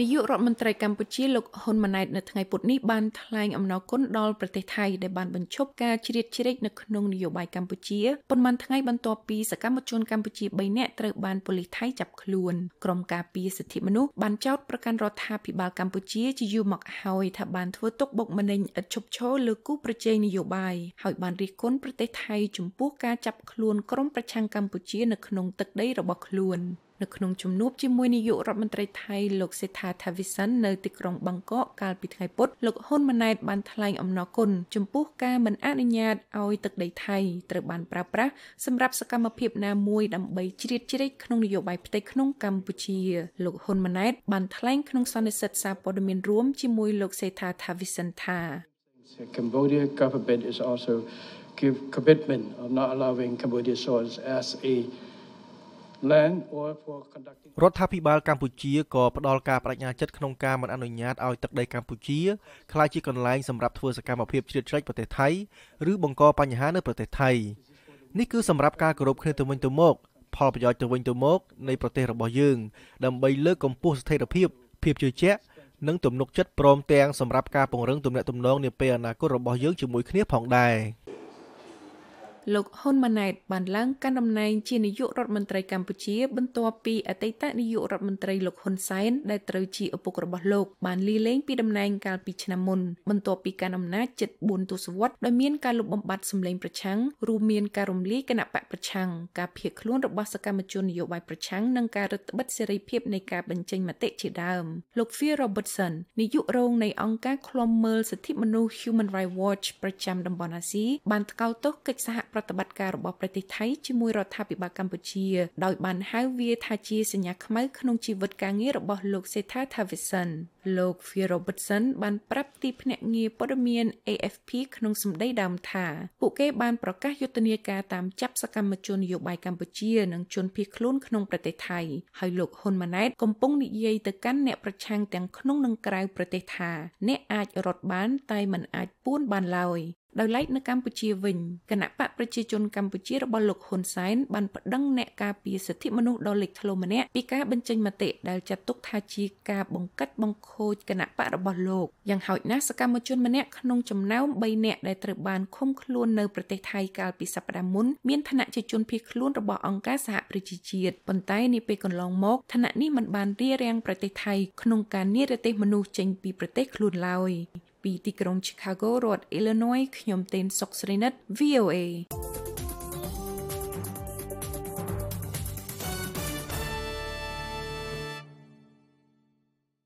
នាយករដ្ឋមន្ត្រីកម្ពុជាលោកហ៊ុនម៉ាណែតនៅថ្ងៃពុធនេះបានថ្លែងអំណរគុណដល់ប្រទេសថៃដែលបានបញ្ឈប់ការជ្រៀតជ្រែកនៅក្នុងនយោបាយកម្ពុជាប៉ុន្មានថ្ងៃបន្ទាប់ពីសកម្មជនកម្ពុជា3នាក់ត្រូវបានប៉ូលីសថៃចាប់ខ្លួនក្រុមការពារសិទ្ធិមនុស្សបានចោទប្រកាន់រដ្ឋាភិបាលកម្ពុជាជាយូរមកហើយថាបានធ្វើទុកបុកម្នេញឥតឈប់ឈរលើគូប្រជែងនយោបាយហើយបានរិះគន់ប្រទេសថៃចំពោះការចាប់ខ្លួនក្រុមប្រឆាំងកម្ពុជានៅក្នុងទឹកដីរបស់ខ្លួន នៅក្នុងជំនួបជាមួយនាយករដ្ឋមន្ត្រីថៃលោកសេដ្ឋាថាវិសិននៅទីក្រុងបាងកកកាលពីថ្ងៃពុធលោកហ៊ុនម៉ាណែតបានថ្លែងអំណរគុណចំពោះការមិនអនុញ្ញាតឲ្យទឹកដីថៃត្រូវបានប្រើប្រាស់សម្រាប់សកម្មភាពណាមួយដើម្បីជ្រៀតជ្រែកក្នុងនយោបាយផ្ទៃក្នុងកម្ពុជាលោកហ៊ុនម៉ាណែតបានថ្លែងក្នុងសន្និសីទសារព័ត៌មានរួមជាមួយលោកសេដ្ឋាថាវិសិនថា Cambodia government is also give commitment of not allowing Cambodia soils as a រដ្ឋាភិបាលកម្ពុជាក៏ផ្ដល់ការបដិញ្ញាចិត្តក្នុងការមិនអនុញ្ញាតឲ្យទឹកដីកម្ពុជាក្លាយជាកន្លែងសម្រាប់ធ្វើសកម្មភាពជ្រៀតជ្រែកប្រទេសថៃឬបង្កបញ្ហានៅប្រទេសថៃនេះគឺសម្រាប់ការគោរពគ្នាទៅវិញទៅមកផលប្រយោជន៍ទៅវិញទៅមកនៃប្រទេសរបស់យើង ដើម្បីលើកកម្ពស់ស្ថិរភាពភាពជឿជាក់និងទំនុកចិត្តព្រមទាំងសម្រាប់ការពង្រឹងទំនាក់ទំនងនាពេលអនាគតរបស់យើងជាមួយគ្នាផងដែរ។ លោកហ៊ុនម៉ាណែតបានឡើងកាន់តំណែងជានាយករដ្ឋមន្ត្រីកម្ពុជា បន្ទាប់ពីអតីតនាយករដ្ឋមន្ត្រីលោកហ៊ុនសែនដែលត្រូវជាឪពុករបស់លោកបានលាលែងពីតំណែងកាលពីឆ្នាំមុនបន្ទាប់ពីការអំណាចជិត4ទសវត្សរ៍ដោយមានការលុបបំបាត់សម្លេងប្រឆាំងរួមមានការរំលាយគណៈបកប្រឆាំងការភៀសខ្លួនរបស់សកម្មជននយោបាយប្រឆាំងនិងការរឹតបន្តឹងសេរីភាពនៃការបញ្ចេញមតិជាដើមលោក Phil Robertson នាយករងនៃអង្គការឃ្លាំមើលសិទ្ធិមនុស្ស Human Rights Watch ប្រចាំតំបន់អាស៊ីបានថ្កោលទោសកិច្ចសហប្រតិបត្តិការរបស់ប្រទេសថៃជាមួយរដ្ឋាភិបាលកម្ពុជាដោយបានហៅវាថាជាសញ្ញាខ្មៅក្នុងជីវិតការងាររបស់លោកសេដ្ឋាថាវិសិនលោក Phil Robertson បានប្រាប់ទីភ្នាក់ងារព័ត៌មាន AFP ក្នុងសម្ដីដើមថាពួកគេបានប្រកាសយុទ្ធនាការតាមចាប់សកម្មជននយោបាយកម្ពុជានិងជនភៀសខ្លួនក្នុងប្រទេសថៃហើយលោកហ៊ុនម៉ាណែតកំពុងនិយាយទៅកាន់អ្នកប្រឆាំងទាំងក្នុងនិងក្រៅប្រទេសថាអ្នកអាចរត់បានតែមិនអាចពួនបានឡើយ ដោយឡែកនៅកម្ពុជាវិញគណៈបកប្រជាជនកម្ពុជារបស់លោកហ៊ុនសែនបានប្តឹងអ្នកការពារសិទ្ធិមនុស្សដ៏លេចធ្លោម្នាក់ពីការបញ្ចេញមតិដែលចាត់ទុកថាជាការបង្កិតបង្ខូចគណៈបករបស់លោកយ៉ាងហោចណាស់សកម្មជនម្នាក់ក្នុងចំណោម3នាក់ដែលត្រូវបានឃុំខ្លួននៅប្រទេសថៃកាលពីសប្តាហ៍មុនមានឋានៈជាជនភៀសខ្លួនរបស់អង្គការសហប្រជាជាតិប៉ុន្តែនាពេលកន្លងមកឋានៈនេះមិនបានរារាំងប្រទេសថៃក្នុងការនិរទេសមនុស្សចេញពីប្រទេសខ្លួនឡើយ ពីទីក្រុង Chicago រដ្ឋ Illinois ខ្ញុំទេនសុកស្រីនិត VOA